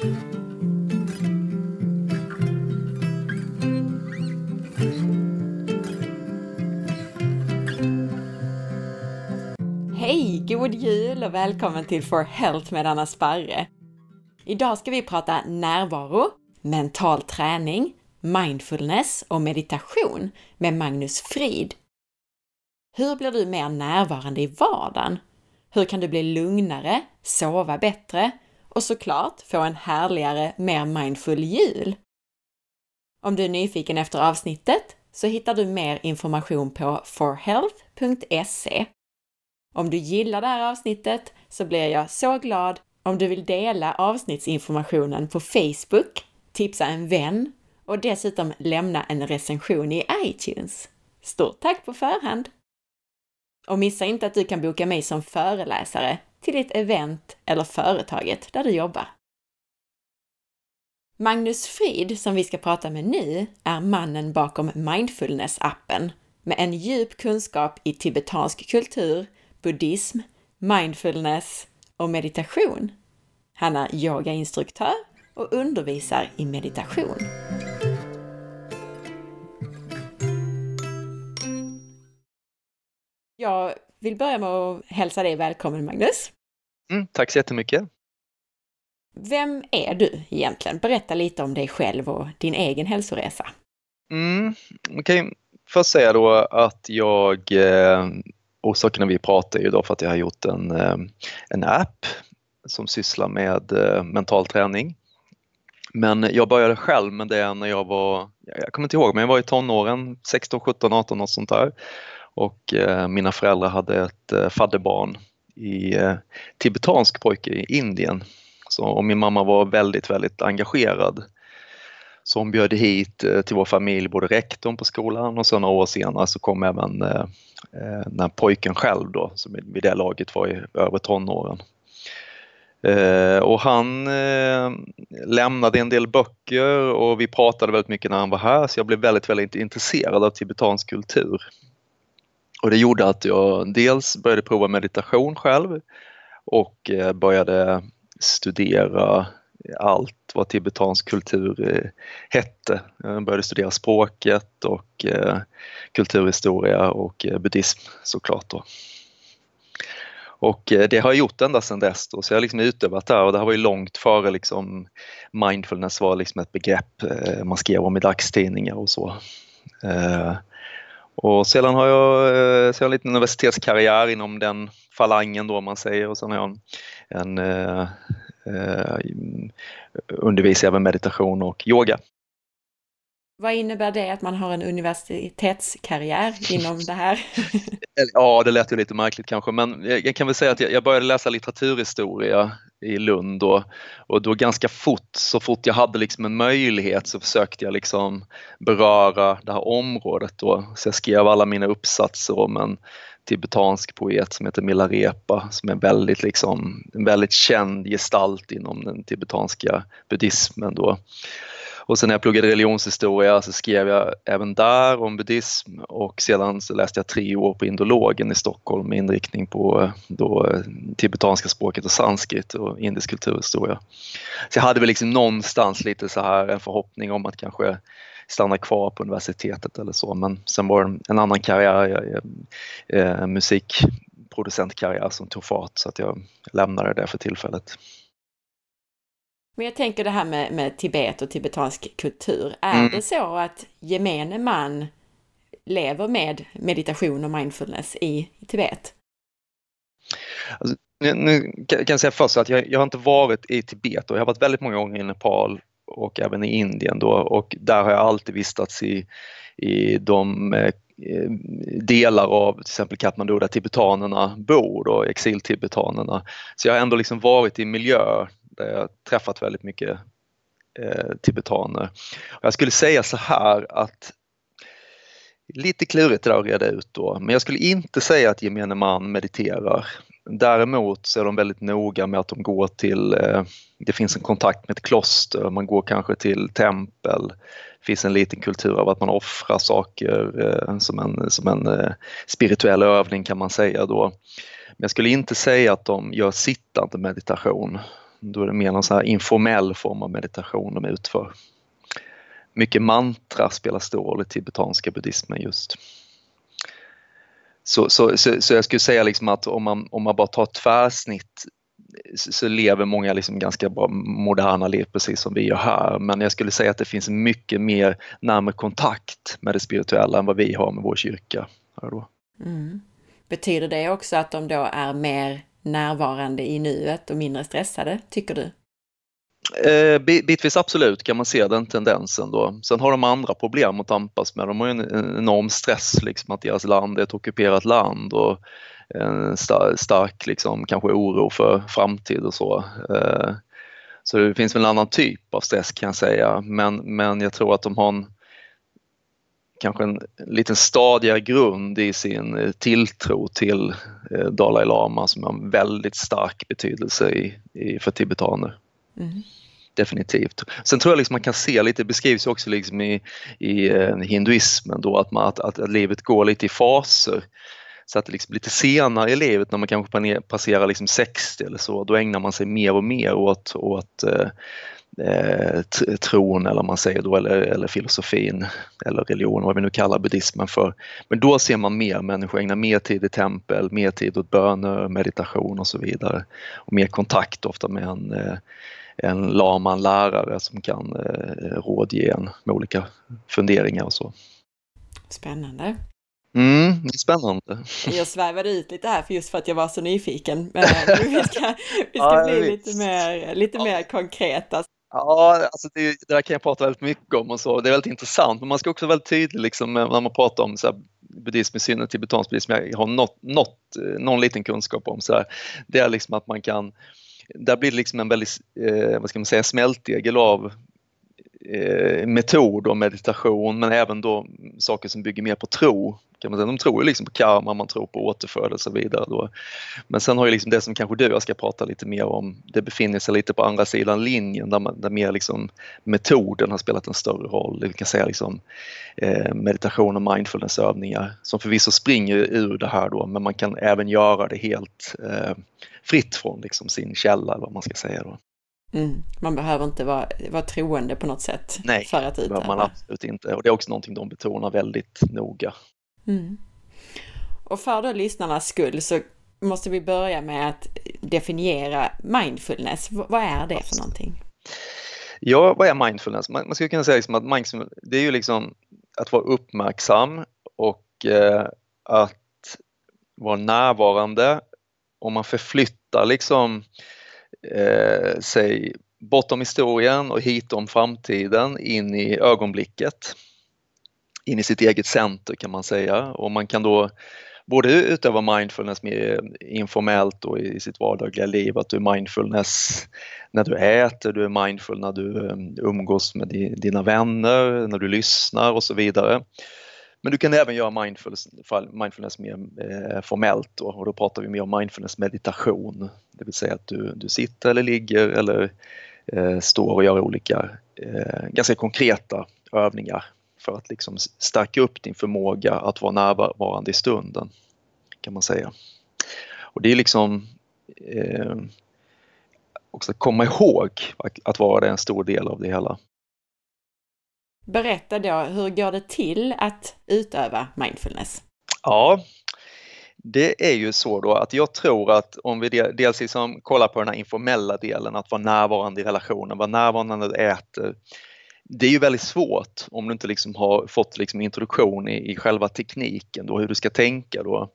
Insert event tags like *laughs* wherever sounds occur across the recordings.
Hej, god jul och välkommen till For Health med Anna Sparre. Idag ska vi prata närvaro, mental träning, mindfulness och meditation med Magnus Frid. Hur blir du mer närvarande i vardagen? Hur kan du bli lugnare, sova bättre och såklart få en härligare, mer mindful jul? Om du är nyfiken efter avsnittet så hittar du mer information på forhealth.se. Om du gillar det här avsnittet så blir jag så glad om du vill dela avsnittsinformationen på Facebook, tipsa en vän och dessutom lämna en recension i iTunes. Stort tack på förhand! Och missa inte att du kan boka mig som föreläsare till ditt event eller företaget där du jobbar. Magnus Frid, som vi ska prata med nu, är mannen bakom Mindfulness-appen med en djup kunskap i tibetansk kultur, buddhism, mindfulness och meditation. Han är yogainstruktör och undervisar i meditation. Jag vill börja med att hälsa dig välkommen Magnus. Mm, tack så jättemycket. Vem är du egentligen? Berätta lite om dig själv och din egen hälsoresa. Mm, man kan först säga då att jag, eh, orsakerna vi pratar är ju då för att jag har gjort en, eh, en app som sysslar med eh, mental träning. Men jag började själv med det när jag var, jag kommer inte ihåg, men jag var i tonåren, 16, 17, 18 och sånt där. Och eh, mina föräldrar hade ett eh, fadderbarn i eh, tibetansk pojke i Indien. Så, och min mamma var väldigt, väldigt engagerad. Så hon bjöd hit eh, till vår familj både rektorn på skolan och sen några år senare så kom även eh, eh när pojken själv då, som vid det laget var i över tonåren. Eh, och han eh, lämnade en del böcker och vi pratade väldigt mycket när han var här så jag blev väldigt, väldigt intresserad av tibetansk kultur. Och det gjorde att jag dels började prova meditation själv och eh, började studera allt vad tibetansk kultur eh, hette. Jag började studera språket och eh, kulturhistoria och buddhism såklart. Då. Och det har jag gjort ända sedan dess då, så jag har liksom utövat det här och det här var ju långt före liksom mindfulness var liksom ett begrepp man skrev om i dagstidningar och så. Och sedan har jag, eh, jag en liten universitetskarriär inom den falangen då man säger och sen har jag en, en eh, eh undervisar även meditation och yoga. Vad innebär det att man har en universitetskarriär inom det här? *laughs* ja, det lät ju lite märkligt kanske, men jag kan väl säga att jag började läsa litteraturhistoria i Lund och, och då ganska fort, så fort jag hade liksom en möjlighet så försökte jag liksom beröra det här området då. Så jag skrev alla mina uppsatser om en tibetansk poet som heter Milarepa som är väldigt, liksom, en väldigt känd gestalt inom den tibetanska buddhismen då. Och sen när jag pluggade religionshistoria så skrev jag även där om buddhism och sedan så läste jag tre år på indologen i Stockholm med inriktning på eh, då, eh, tibetanska språket och sanskrit och indisk kulturhistoria. Så jag hade väl liksom någonstans lite så här en förhoppning om att kanske stanna kvar på universitetet eller så men sen var det en annan karriär, eh, musikproducentkarriär som tog fart så att jag lämnade det för tillfället. Men jag tänker det här med, med Tibet och tibetansk kultur. Är mm. det så att gemene man lever med meditation och mindfulness i, i Tibet? Alltså, nu, nu, kan jag säga först att jag, jag har inte varit i Tibet och jag har varit väldigt många gånger i Nepal och även i Indien då och där har jag alltid vistats i, i de eh, delar av till exempel Katmandu där tibetanerna bor, och exiltibetanerna. Så jag har ändå liksom varit i miljöer där jag träffat väldigt mycket eh, tibetaner. Och jag skulle säga så här att lite klurigt det där att reda ut då, men jag skulle inte säga att gemene man mediterar. Däremot så är de väldigt noga med att de går till, eh, det finns en kontakt med ett kloster, man går kanske till tempel. Det finns en liten kultur av att man offrar saker eh, som en, som en eh, spirituell övning kan man säga då. Men jag skulle inte säga att de gör sittande meditation då är det mer någon så här informell form av meditation de utför. Mycket mantra spelar stor roll i tibetanska buddhismen just. Så, så, så, så, jag skulle säga liksom att om man, om man bara tar ett tvärsnitt så lever många liksom ganska bra moderna liv precis som vi gör här. Men jag skulle säga att det finns mycket mer närmare kontakt med det spirituella än vad vi har med vår kyrka. Mm. Betyder det också att de då är mer närvarande i nuet och mindre stressade, tycker du? Eh, bitvis absolut kan man se den tendensen då. Sen har de andra problem att tampas med. De har en enorm stress liksom att deras land är ett ockuperat land och en stark liksom, kanske oro för framtid och så. Eh, så det finns väl en annan typ av stress kan jag säga men, men jag tror att de har en kanske en liten stadigare grund i sin eh, tilltro till eh, Dalai Lama som har en väldigt stark betydelse i, i för tibetaner. Mm. Definitivt. Sen tror jag liksom man kan se lite, det beskrivs också liksom i, i hinduismen då att, man, att, att livet går lite i faser. Så att liksom lite senare i livet när man kanske passerar liksom 60 eller så, då ägnar man sig mer och mer åt, åt eh, eh tron eller man säger då, eller, eller filosofin eller religion, vad vi nu kallar buddhismen för. Men då ser man mer människor ägna mer tid i tempel, mer tid åt böner, meditation och så vidare. Och mer kontakt ofta med en, eh, en lama, en lärare som kan eh, rådge en med olika funderingar och så. Spännande. Mm, det är spännande. Jag svävade ut lite här för just för att jag var så nyfiken. Men vi ska, vi ska ja, bli lite mer, lite ja. mer konkreta. Ja, alltså det, det, där kan jag prata väldigt mycket om och så. Det är väldigt intressant, men man ska också vara väldigt tydlig liksom, eh, när man pratar om så här, buddhism, i synnerhet tibetansk buddhism, jag har något, något, eh, någon liten kunskap om. Så här. Det är liksom att man kan, där blir det liksom en väldigt, eh, vad ska man säga, smältdegel av eh, metod och meditation men även då saker som bygger mer på tro kan man säga. De tror ju liksom på karma, man tror på återfödelse och så vidare. Då. Men sen har ju liksom det som kanske du och jag ska prata lite mer om, det befinner sig lite på andra sidan linjen där, man, där mer liksom metoden har spelat en större roll. Vi kan säga liksom, eh, meditation och mindfulnessövningar som förvisso springer ur det här då men man kan även göra det helt eh, fritt från liksom sin källa eller vad man ska säga. Då. Mm. Man behöver inte vara, vara troende på något sätt Nej, för att utöva. Man absolut inte. Och det är också någonting de betonar väldigt noga. Mm. Och för då lyssnarnas skull så måste vi börja med att definiera mindfulness. vad är det för någonting? Ja, vad är mindfulness? Man, man skulle kunna säga liksom att mindfulness, det är ju liksom att vara uppmärksam och eh, att vara närvarande. Om man förflyttar liksom eh, sig bortom historien och hitom framtiden in i ögonblicket in i sitt eget center kan man säga och man kan då både utöva mindfulness mer informellt och i sitt vardagliga liv, att du är mindfulness när du äter, du är mindful när du eh, umgås med dina vänner, när du lyssnar och så vidare. Men du kan även göra mindfulness, mindfulness mer eh, formellt då, och då pratar vi mer om mindfulness meditation. Det vill säga att du, du sitter eller ligger eller eh, står och gör olika eh, ganska konkreta övningar för att liksom stärka upp din förmåga att vara närvarande i stunden kan man säga. Och det är liksom eh, också att komma ihåg att vara det en stor del av det hela. Berätta då, hur går det till att utöva mindfulness? Ja, det är ju så då att jag tror att om vi dels liksom kollar på den här informella delen, att vara närvarande i relationen, vara närvarande när du äter, det är ju väldigt svårt om du inte liksom har fått liksom introduktion i, i själva tekniken, då, hur du ska tänka. Då.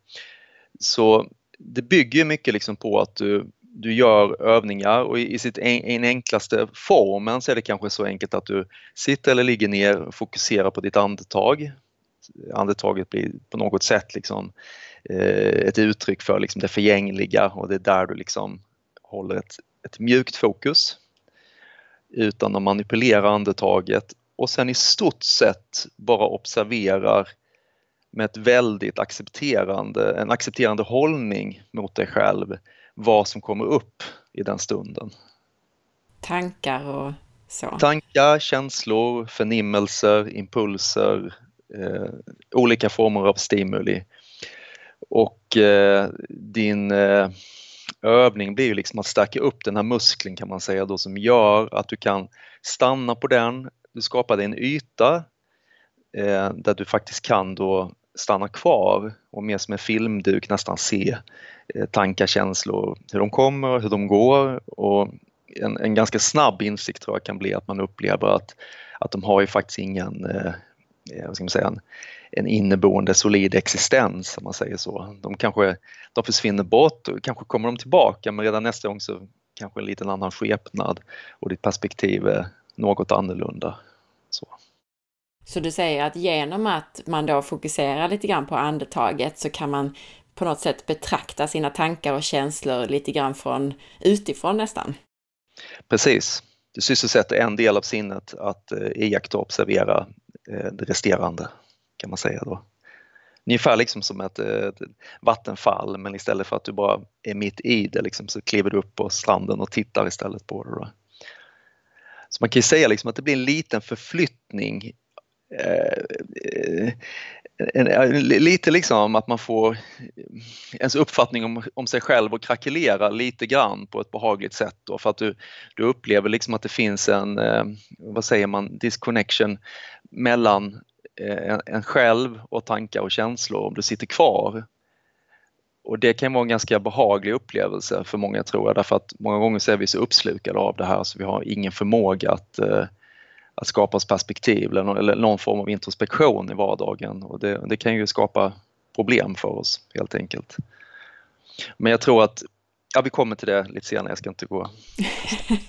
Så det bygger mycket liksom på att du, du gör övningar och i, i sitt en, en enklaste formen så är det kanske så enkelt att du sitter eller ligger ner och fokuserar på ditt andetag. Andetaget blir på något sätt liksom, eh, ett uttryck för liksom det förgängliga och det är där du liksom håller ett, ett mjukt fokus utan att manipulera andetaget och sen i stort sett bara observerar med ett väldigt accepterande, en accepterande hållning mot dig själv vad som kommer upp i den stunden. Tankar och så? Tankar, känslor, förnimmelser, impulser, eh, olika former av stimuli. Och eh, din eh, övning blir ju liksom att stärka upp den här muskeln kan man säga då som gör att du kan stanna på den, du skapar dig en yta eh, där du faktiskt kan då stanna kvar och mer som en filmduk nästan se eh, tankar, känslor, hur de kommer, hur de går och en, en ganska snabb insikt tror jag kan bli att man upplever att, att de har ju faktiskt ingen, eh, eh vad ska man säga, en, en inneboende solid existens om man säger så. De kanske de försvinner bort och kanske kommer de tillbaka men redan nästa gång så kanske en liten annan skepnad och ditt perspektiv är något annorlunda. Så. Så du säger att genom att man då fokuserar lite grann på andetaget så kan man på något sätt betrakta sina tankar och känslor lite grann från utifrån nästan? Precis. Du sysselsätter en del av sinnet att eh, iaktta och observera eh, det resterande kan man säga då. Ungefär liksom som ett, ett vattenfall men istället för att du bara är mitt i det liksom, så kliver du upp på stranden och tittar istället på det. Då. Så man kan ju säga liksom att det blir en liten förflyttning Eh, eh, en, en, lite liksom att man får ens uppfattning om, om sig själv och krackelera lite grann på ett behagligt sätt då för att du, du upplever liksom att det finns en, eh, vad säger man, disconnection mellan eh, en själv och tankar och känslor om du sitter kvar. Och det kan vara en ganska behaglig upplevelse för många tror jag därför att många gånger så är vi så uppslukade av det här så vi har ingen förmåga att eh, att skapa oss perspektiv eller någon, eller någon, form av introspektion i vardagen och det, det, kan ju skapa problem för oss helt enkelt. Men jag tror att, ja vi kommer till det lite senare, jag ska inte gå...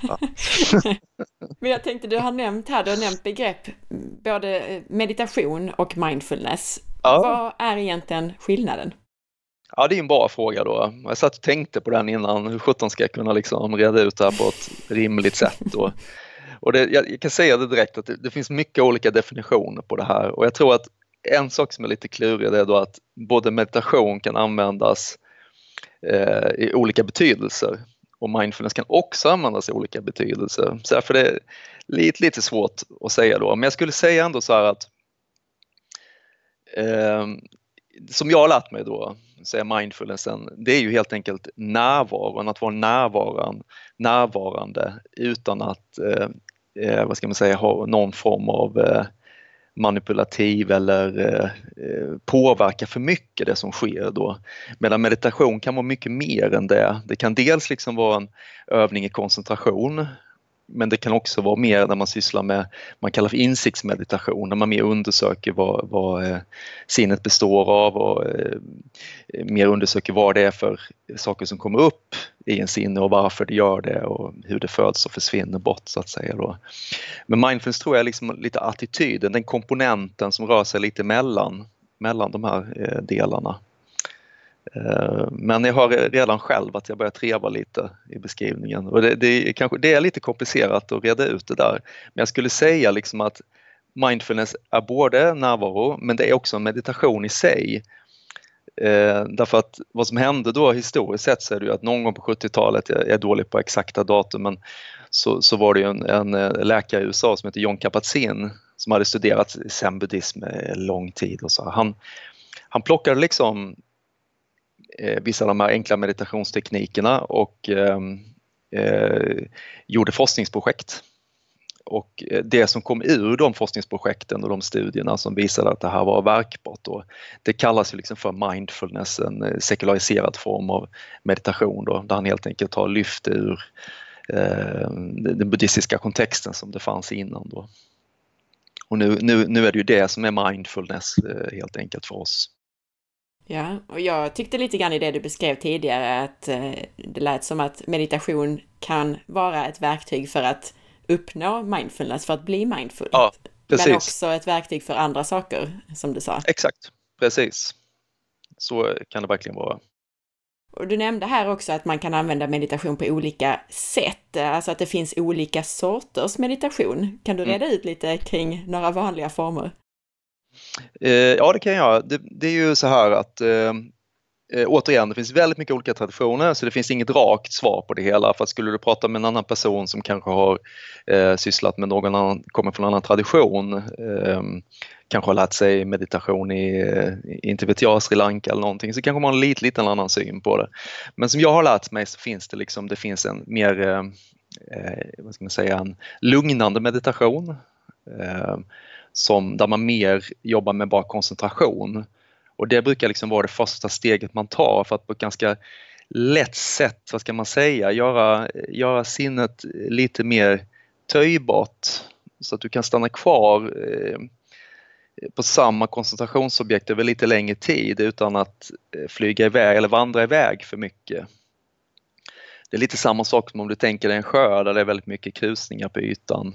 Ja. *laughs* Men jag tänkte, du har nämnt här, du har nämnt begrepp både meditation och mindfulness. Ja. Vad är egentligen skillnaden? Ja, det är en bra fråga då. Jag satt och tänkte på den innan, hur sjutton ska jag kunna liksom reda ut det här på ett rimligt sätt? Och och det, jag, kan säga det direkt att det, det, finns mycket olika definitioner på det här och jag tror att en sak som är lite klurig är då att både meditation kan användas eh, i olika betydelser och mindfulness kan också användas i olika betydelser. Så därför är det lite, lite svårt att säga då. Men jag skulle säga ändå så här att eh, som jag har lärt mig då, säga mindfulnessen, det är ju helt enkelt närvaron, att vara närvarande, närvarande utan att eh, eh, vad ska man säga, ha någon form av eh, manipulativ eller eh, eh, påverka för mycket det som sker då. Medan meditation kan vara mycket mer än det. Det kan dels liksom vara en övning i koncentration men det kan också vara mer när man sysslar med, man kallar för insiktsmeditation, när man mer undersöker vad, vad eh, sinnet består av och eh, mer undersöker vad det är för saker som kommer upp i en sinne och varför det gör det och hur det föds och försvinner bort så att säga. Då. Men mindfulness tror jag är liksom lite attityden, den komponenten som rör sig lite mellan, mellan de här eh, delarna. Eh, men jag har redan själv att jag börjar treva lite i beskrivningen och det, det, är kanske, det är lite komplicerat att reda ut det där. Men jag skulle säga liksom att mindfulness är både närvaro men det är också en meditation i sig. Eh, därför att vad som hände då historiskt sett så är det ju att någon gång på 70-talet, jag är dålig på exakta datum, men så, så var det ju en, en eh, läkare i USA som heter John Kabat-Zinn som hade studerat zen-buddhism eh, lång tid och så. Han, han plockade liksom Eh, vissa av de här enkla meditationsteknikerna och ehm, eh, gjorde forskningsprojekt. Och eh, det som kom ur de forskningsprojekten och de studierna som visade att det här var verkbart, då, det kallas ju liksom för mindfulness, en eh, sekulariserad form av meditation då, där han helt enkelt har lyft ur eh, den buddhistiska kontexten som det fanns innan. Då. Och nu, nu, nu är det ju det som är mindfulness eh, helt enkelt för oss. Ja, och jag tyckte lite grann i det du beskrev tidigare att eh, det lät som att meditation kan vara ett verktyg för att uppnå mindfulness, för att bli mindful. Ja, precis. Men också ett verktyg för andra saker, som du sa. Exakt, precis. Så kan det verkligen vara. Och du nämnde här också att man kan använda meditation på olika sätt, alltså att det finns olika sorters meditation. Kan du mm. reda ut lite kring några vanliga former? Eh, ja, det kan jag. Det, det är ju så här att eh, eh, återigen, det finns väldigt mycket olika traditioner så det finns inget rakt svar på det hela. För skulle du prata med en annan person som kanske har eh, sysslat med någon annan, kommer från en annan tradition, eh, kanske har lärt sig meditation i, eh, inte vet jag, Sri Lanka eller någonting, så kanske man har en lite, lite annan syn på det. Men som jag har lärt mig så finns det liksom, det finns en mer, eh, eh vad ska man säga, en lugnande meditation. Ehm, som, där man mer jobbar med bara koncentration. Och det brukar liksom vara det första steget man tar för att på ett ganska lätt sätt, vad ska man säga, göra, göra sinnet lite mer töjbart så att du kan stanna kvar eh, på samma koncentrationsobjekt över lite längre tid utan att eh, flyga iväg eller vandra iväg för mycket. Det är lite samma sak som om du tänker dig en sjö där det är väldigt mycket krusningar på ytan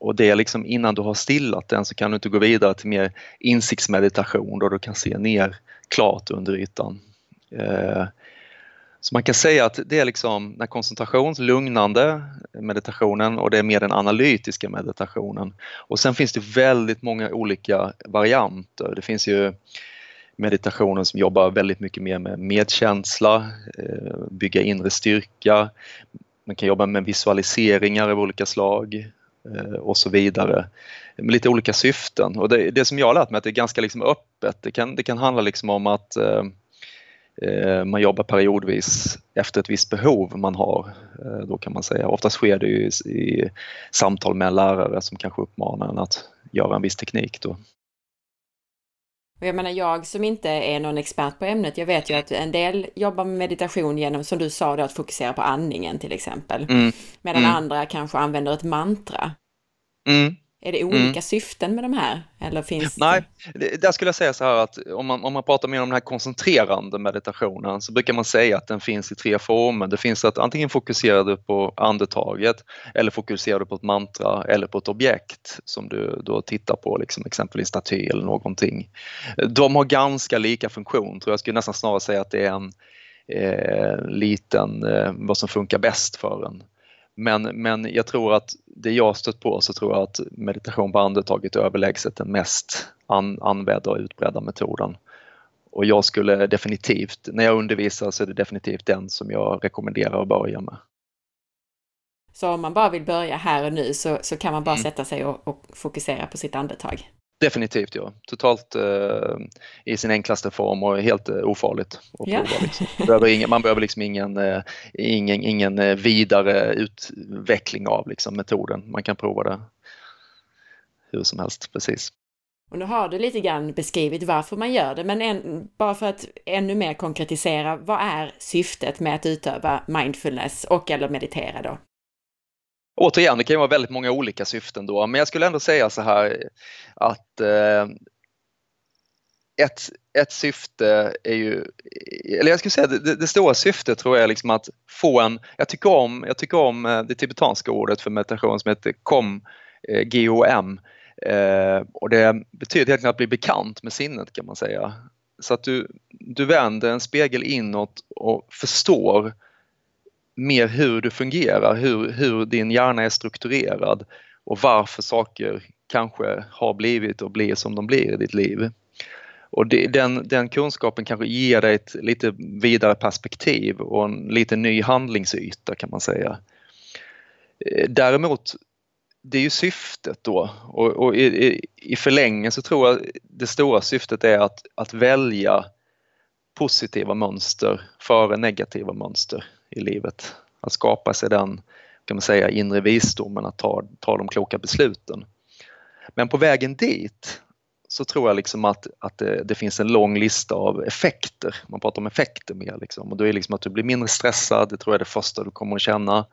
och det är liksom innan du har stillat den så kan du inte gå vidare till mer insiktsmeditation då du kan se ner klart under ytan. Eh, så man kan säga att det är liksom den koncentrationslugnande meditationen och det är mer den analytiska meditationen. Och sen finns det väldigt många olika varianter. Det finns ju meditationen som jobbar väldigt mycket mer med medkänsla, eh, bygga inre styrka. Man kan jobba med visualiseringar av olika slag. Eh, och så vidare. Med lite olika syften och det, det som jag har lärt mig är att det är ganska liksom öppet. Det kan, det kan handla liksom om att eh, eh man jobbar periodvis efter ett visst behov man har. Eh, då kan man säga. Oftast sker det i, i samtal med en lärare som kanske uppmanar en att göra en viss teknik. Då. Och jag menar, jag som inte är någon expert på ämnet, jag vet ju att en del jobbar med meditation genom, som du sa, då, att fokusera på andningen till exempel. Mm. Medan mm. andra kanske använder ett mantra. Mm. Är det olika mm. syften med de här? Eller finns Nej, det, där skulle jag säga så här att om man, om man pratar mer om den här koncentrerande meditationen så brukar man säga att den finns i tre former. Det finns att antingen fokuserar du på andetaget eller fokuserar du på ett mantra eller på ett objekt som du då tittar på, liksom exempelvis staty eller någonting. De har ganska lika funktion, tror jag. Jag skulle nästan snarare säga att det är en eh, liten, eh, vad som funkar bäst för en. Men, men jag tror att det jag stött på så tror jag att meditation på andetaget är överlägset den mest an, använda och utbredda metoden. Och jag skulle definitivt, när jag undervisar så är det definitivt den som jag rekommenderar att börja med. Så om man bara vill börja här och nu så, så kan man bara mm. sätta sig och, och fokusera på sitt andetag? Definitivt ja, totalt eh, i sin enklaste form och helt eh, ofarligt. Att ja. prova, liksom. behöver ingen, man behöver liksom ingen, eh, ingen, ingen eh, vidare utveckling av liksom, metoden. Man kan prova det hur som helst, precis. Och nu har du lite grann beskrivit varför man gör det, men en, bara för att ännu mer konkretisera, vad är syftet med att utöva mindfulness och eller meditera då? Återigen, det kan ju vara väldigt många olika syften då, men jag skulle ändå säga så här att eh, ett, ett syfte är ju, eller jag skulle säga det, det stora syftet tror jag är liksom att få en, jag tycker om, jag tycker om eh, det tibetanska ordet för meditation som heter kom, eh, G-O-M eh, och det betyder helt enkelt att bli bekant med sinnet kan man säga. Så att du, du vänder en spegel inåt och förstår mer hur du fungerar, hur, hur din hjärna är strukturerad och varför saker kanske har blivit och blir som de blir i ditt liv. Och det, den, den kunskapen kanske ger dig ett lite vidare perspektiv och en lite ny handlingsyta kan man säga. Eh, däremot, det är ju syftet då och, och i, i förlängningen så tror jag det stora syftet är att, att välja positiva mönster före negativa mönster i livet. Att skapa sig den kan man säga, inre visdomen att ta, ta de kloka besluten. Men på vägen dit så tror jag liksom att, att det, det, finns en lång lista av effekter. Man pratar om effekter mer. Liksom. Och då är det liksom att du blir mindre stressad, det tror jag är det första du kommer att känna.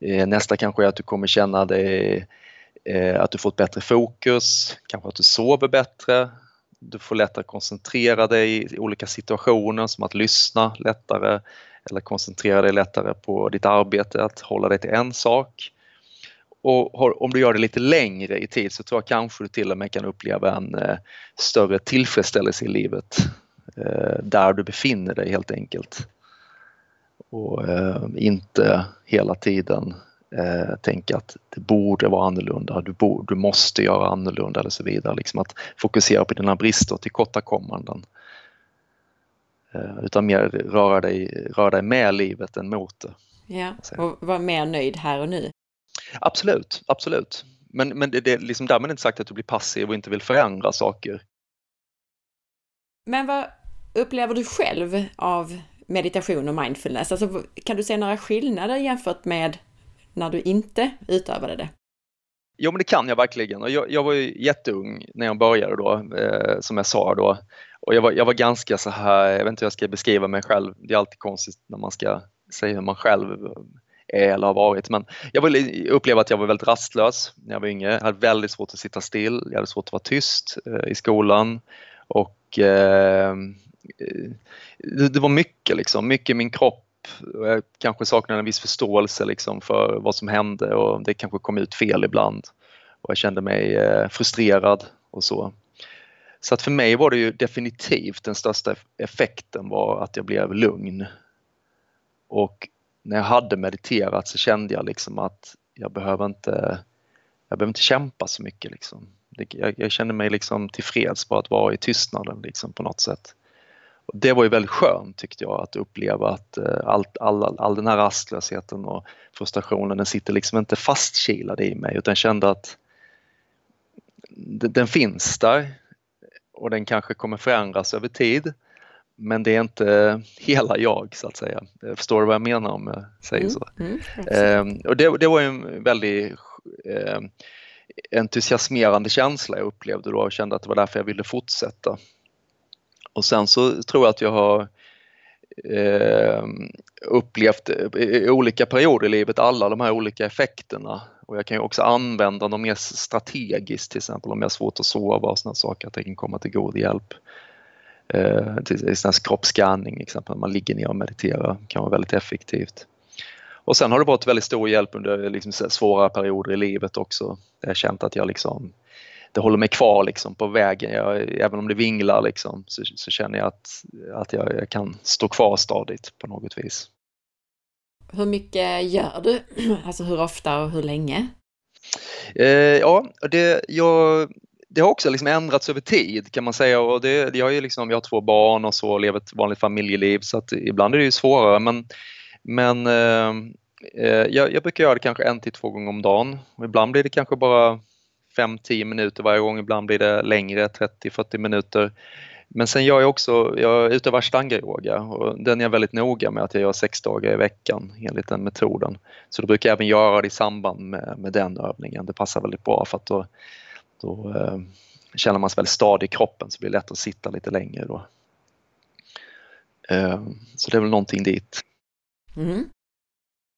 Eh, nästa kanske är att du kommer känna dig, eh, att du får ett bättre fokus, kanske att du sover bättre. Du får lättare koncentrera dig i olika situationer som att lyssna lättare, eller koncentrera dig lättare på ditt arbete, att hålla dig till en sak. Och om du gör det lite längre i tid så tror jag kanske du till och med kan uppleva en eh, större tillfredsställelse i livet eh, där du befinner dig helt enkelt. Och eh, inte hela tiden tänka att det borde vara annorlunda, du, borde, du måste göra annorlunda eller så vidare. Liksom att fokusera på dina brister och tillkortakommanden utan mer röra dig, röra dig med livet än mot det. Ja, och vara mer nöjd här och nu. Absolut, absolut. Men, men det, det är liksom därmed inte sagt att du blir passiv och inte vill förändra saker. Men vad upplever du själv av meditation och mindfulness? Alltså, kan du se några skillnader jämfört med när du inte utövade det? Jo, men det kan jag verkligen. Och jag, jag var ju jätteung när jag började då, eh, som jag sa då. Och jag var, jag var ganska så här, jag vet inte hur jag ska beskriva mig själv. Det är alltid konstigt när man ska säga hur man själv är eller har varit. Men jag upplevde att jag var väldigt rastlös när jag var yngre. Jag hade väldigt svårt att sitta still, jag hade svårt att vara tyst eh, i skolan. Och eh, det, det, var mycket liksom, mycket i min kropp. Jag kanske saknade en viss förståelse liksom för vad som hände och det kanske kom ut fel ibland. Och jag kände mig eh, frustrerad och så. Så att för mig var det ju definitivt den största effekten var att jag blev lugn. Och när jag hade mediterat så kände jag liksom att jag behöver inte, jag behöver inte kämpa så mycket. Liksom. Jag, jag kände mig liksom tillfreds på att vara i tystnaden liksom, på något sätt. Det var ju väldigt skönt tyckte jag att uppleva att uh, allt, all, all den här rastlösheten och frustrationen den sitter liksom inte fastkilad i mig utan kände att den finns där och den kanske kommer förändras över tid. Men det är inte hela jag så att säga. Förstår du vad jag menar om jag säger så? Mm, mm, och det, det, var en väldigt eh, entusiasmerande känsla jag upplevde då och kände att det var därför jag ville fortsätta. Och sen så tror jag att jag har eh, upplevt eh, i olika perioder i livet alla de här olika effekterna och jag kan ju också använda dem mer strategiskt till exempel om jag har svårt att sova och sådana saker att det kan komma till god hjälp. Eh, till kroppsskanning exempel, när man ligger ner och mediterar kan vara väldigt effektivt. Och sen har det varit väldigt stor hjälp under liksom svåra perioder i livet också. Jag har känt att jag liksom, det håller mig kvar liksom på vägen. Jag, även om det vinglar liksom, så, så känner jag att, att jag, jag, kan stå kvar stadigt på något vis. Hur mycket gör du? *clears throat* Alltså hur ofta och hur länge? Eh, ja, det, jag, det har också liksom ändrats över tid kan man säga och det, jag, är liksom, jag har två barn och så lever ett vanligt familjeliv så att ibland är det ju svårare men, men eh, eh jag, jag, brukar göra det kanske en till två gånger om dagen och ibland blir det kanske bara 5-10 minuter varje gång, ibland blir det längre, 30-40 minuter. Men sen gör jag också, jag utövar ashtanga-yoga och den är jag väldigt noga med att jag gör sex dagar i veckan enligt den metoden. Så då brukar jag även göra det i samband med, med den övningen. Det passar väldigt bra för att då, då eh, känner man sig väldigt stadig i kroppen så det blir lätt att sitta lite längre då. Eh, så det är väl någonting dit. Mm.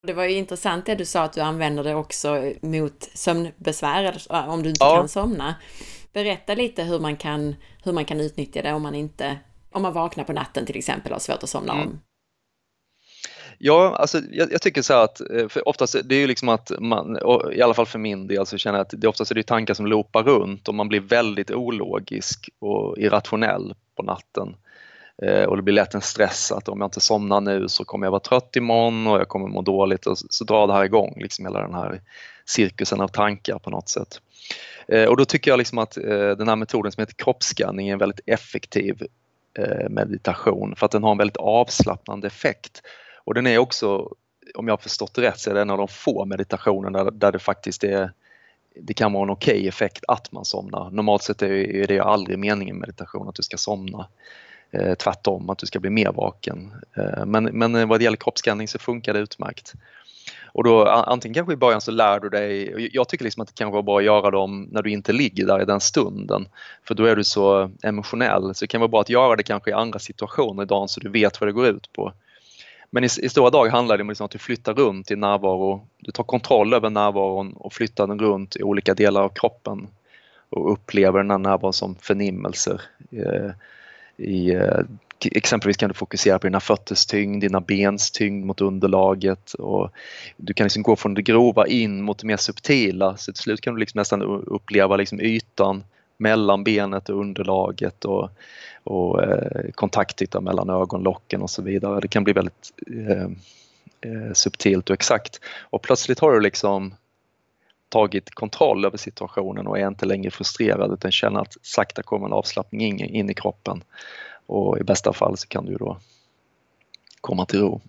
Det var ju intressant det du sa att du använder det också mot sömnbesvär, om du inte ja. kan somna. Berätta lite hur man kan, hur man kan utnyttja det om man inte, om man vaknar på natten till exempel och har svårt att somna mm. om. Ja, alltså jag, jag, tycker så att eh, för oftast det är ju liksom att man, i alla fall för min del, så känner jag att det oftast är det tankar som loopar runt och man blir väldigt ologisk och irrationell på natten. Eh, och det blir lätt en stress att om jag inte somnar nu så kommer jag vara trött imorgon och jag kommer må dåligt och så drar det här igång, liksom hela den här cirkusen av tankar på något sätt. Eh, och då tycker jag liksom att eh, den här metoden som heter kroppsskanning är en väldigt effektiv eh, meditation för att den har en väldigt avslappnande effekt. Och den är också, om jag har förstått rätt, så är det en av de få meditationerna där det faktiskt är det kan vara en okej okay effekt att man somnar. Normalt sett är det aldrig meningen med meditation att du ska somna. Eh, tvärtom, att du ska bli mer vaken. Eh, men, men eh, vad det gäller kroppsskanning så funkar det utmärkt. Och då antingen kanske i början så lär du dig, jag tycker liksom att det kan vara bra att göra dem när du inte ligger där i den stunden. För då är du så emotionell så det kan vara bra att göra det kanske i andra situationer i dagen så du vet vad det går ut på. Men i, i stora drag handlar det om liksom att du flyttar runt i närvaro, du tar kontroll över närvaron och flyttar den runt i olika delar av kroppen och upplever den här närvaron som förnimmelser. I, eh, exempelvis kan du fokusera på dina fötters tyngd, dina bens tyngd mot underlaget och du kan liksom gå från det grova in mot det mer subtila så till slut kan du liksom nästan uppleva liksom ytan mellan benet och underlaget och, och eh, kontaktyta mellan ögonlocken och så vidare. Det kan bli väldigt eh, eh subtilt och exakt och plötsligt har du liksom tagit kontroll över situationen och är inte längre frustrerad utan känner att sakta kommer en avslappning in, in i kroppen och i bästa fall så kan du då komma till ro.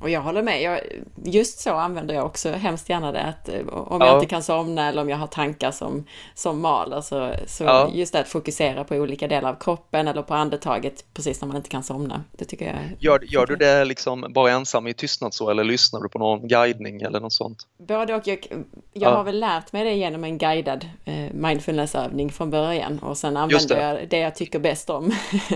Och jag håller med. Jag, just så använder jag också hemskt gärna det. Att eh, om jag inte kan somna eller om jag har tankar som, som maler så, så ja. just det att fokusera på olika delar av kroppen eller på andetaget precis när man inte kan somna. Det tycker jag Gör, gör du det liksom bara ensam i tystnad så eller lyssnar du på någon guidning eller något sånt? Både och. Jag, jag ja. har väl lärt mig det genom en guidad eh, mindfulnessövning från början och sen använder det. jag det jag tycker bäst om.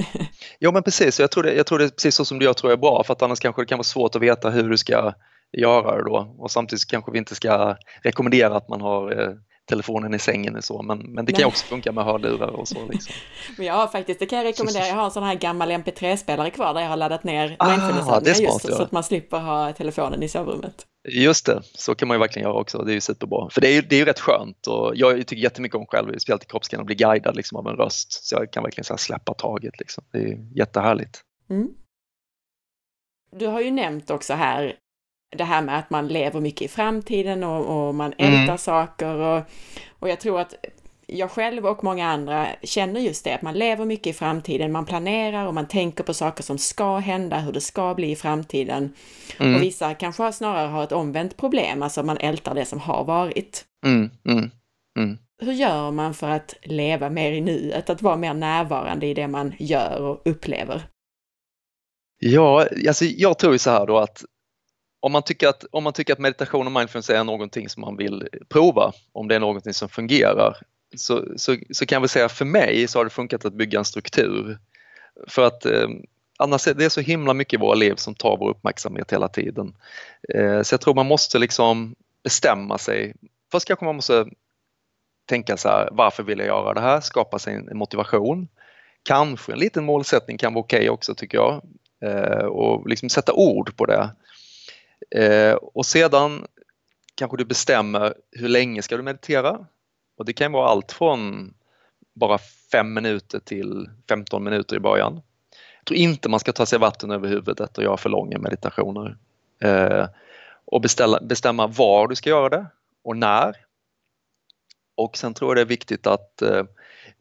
*laughs* ja men precis, jag tror, det, jag tror det är precis så som du gör tror jag är bra för att annars kanske det kan vara svårt att veta veta hur du ska göra det då och samtidigt kanske vi inte ska rekommendera att man har eh, telefonen i sängen och så men, men det kan Nej. också funka med hörlurar och så. Liksom. *laughs* men jag har faktiskt, det kan jag rekommendera, jag har en sån här gammal mp3-spelare kvar där jag har laddat ner ah, mindfulness just ja. så att man slipper ha telefonen i sovrummet. Just det, så kan man ju verkligen göra också. Det är ju superbra. För det är ju, det är ju rätt skönt och jag tycker jättemycket om själv, speciellt i kroppsskann, att bli guidad liksom, av en röst. Så jag kan verkligen så släppa taget. Liksom. Det är jättehärligt. Mm. Du har ju nämnt också här det här med att man lever mycket i framtiden och, och man ältar mm. saker och, och jag tror att jag själv och många andra känner just det, att man lever mycket i framtiden, man planerar och man tänker på saker som ska hända, hur det ska bli i framtiden. Mm. Och vissa kanske snarare har ett omvänt problem, alltså man ältar det som har varit. Mm. mm. Mm. Hur gör man för att leva mer i nuet, att vara mer närvarande i det man gör och upplever? Ja, alltså jag tror ju så här då att om man, tycker att om man tycker att meditation och mindfulness är någonting som man vill prova, om det är någonting som fungerar, så, så, så kan jag väl säga för mig så har det funkat att bygga en struktur. För att eh, annars är det så himla mycket i våra liv som tar vår uppmärksamhet hela tiden. Eh, så jag tror man måste liksom bestämma sig. Först kanske man måste tänka så här, varför vill jag göra det här? Skapa sig en motivation. Kanske en liten målsättning kan vara okej okay också tycker jag. Eh, och liksom sätta ord på det. Eh, och sedan kanske du bestämmer hur länge ska du meditera? Och det kan vara allt från bara 5 minuter till 15 minuter i början. Jag tror inte man ska ta sig vatten över huvudet och göra för långa meditationer. Eh, och beställa, bestämma var du ska göra det och när. Och sen tror jag det är viktigt att eh,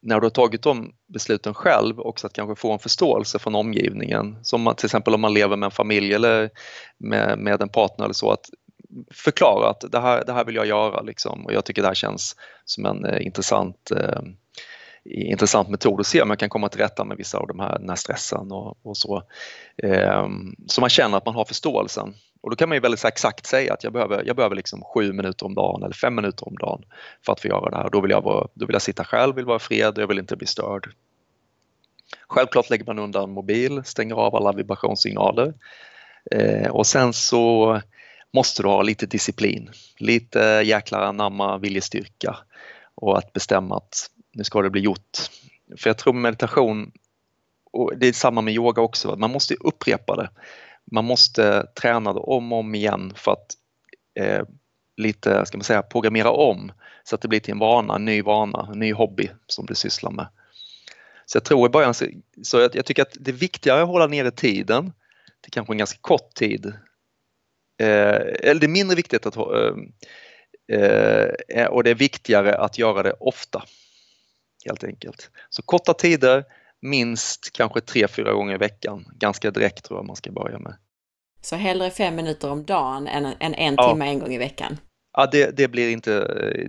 när du har tagit de besluten själv också att kanske få en förståelse från omgivningen. Som till exempel om man lever med en familj eller med, med en partner eller så. att Förklara att det här, det här vill jag göra liksom, och jag tycker det här känns som en eh, intressant eh, intressant metod att se om man kan komma till rätta med vissa av de här, den här stressen och, och så. Eh, så man känner att man har förståelsen. Och då kan man ju väldigt exakt säga att jag behöver, jag behöver liksom sju minuter om dagen eller fem minuter om dagen för att få göra det här. Då vill jag, vara, då vill jag sitta själv, vill vara fred, jag vill inte bli störd. Självklart lägger man undan mobil, stänger av alla vibrationssignaler eh, och sen så måste du ha lite disciplin, lite jäkla anamma viljestyrka och att bestämma att nu ska det bli gjort. För jag tror meditation, och det är samma med yoga också, man måste upprepa det man måste träna det om och om igen för att eh, lite, ska man säga, programmera om så att det blir till en vana, en ny vana, en ny hobby som du sysslar med. Så jag tror i början, så, så jag, jag, tycker att det är viktigare att hålla nere tiden till kanske en ganska kort tid. Eh, eller det är mindre viktigt att eh, eh, och det är viktigare att göra det ofta. Helt enkelt. Så korta tider, minst kanske tre, fyra gånger i veckan. Ganska direkt tror jag man ska börja med. Så hellre fem minuter om dagen än, än en ja. timme en gång i veckan? Ja, det, det blir inte,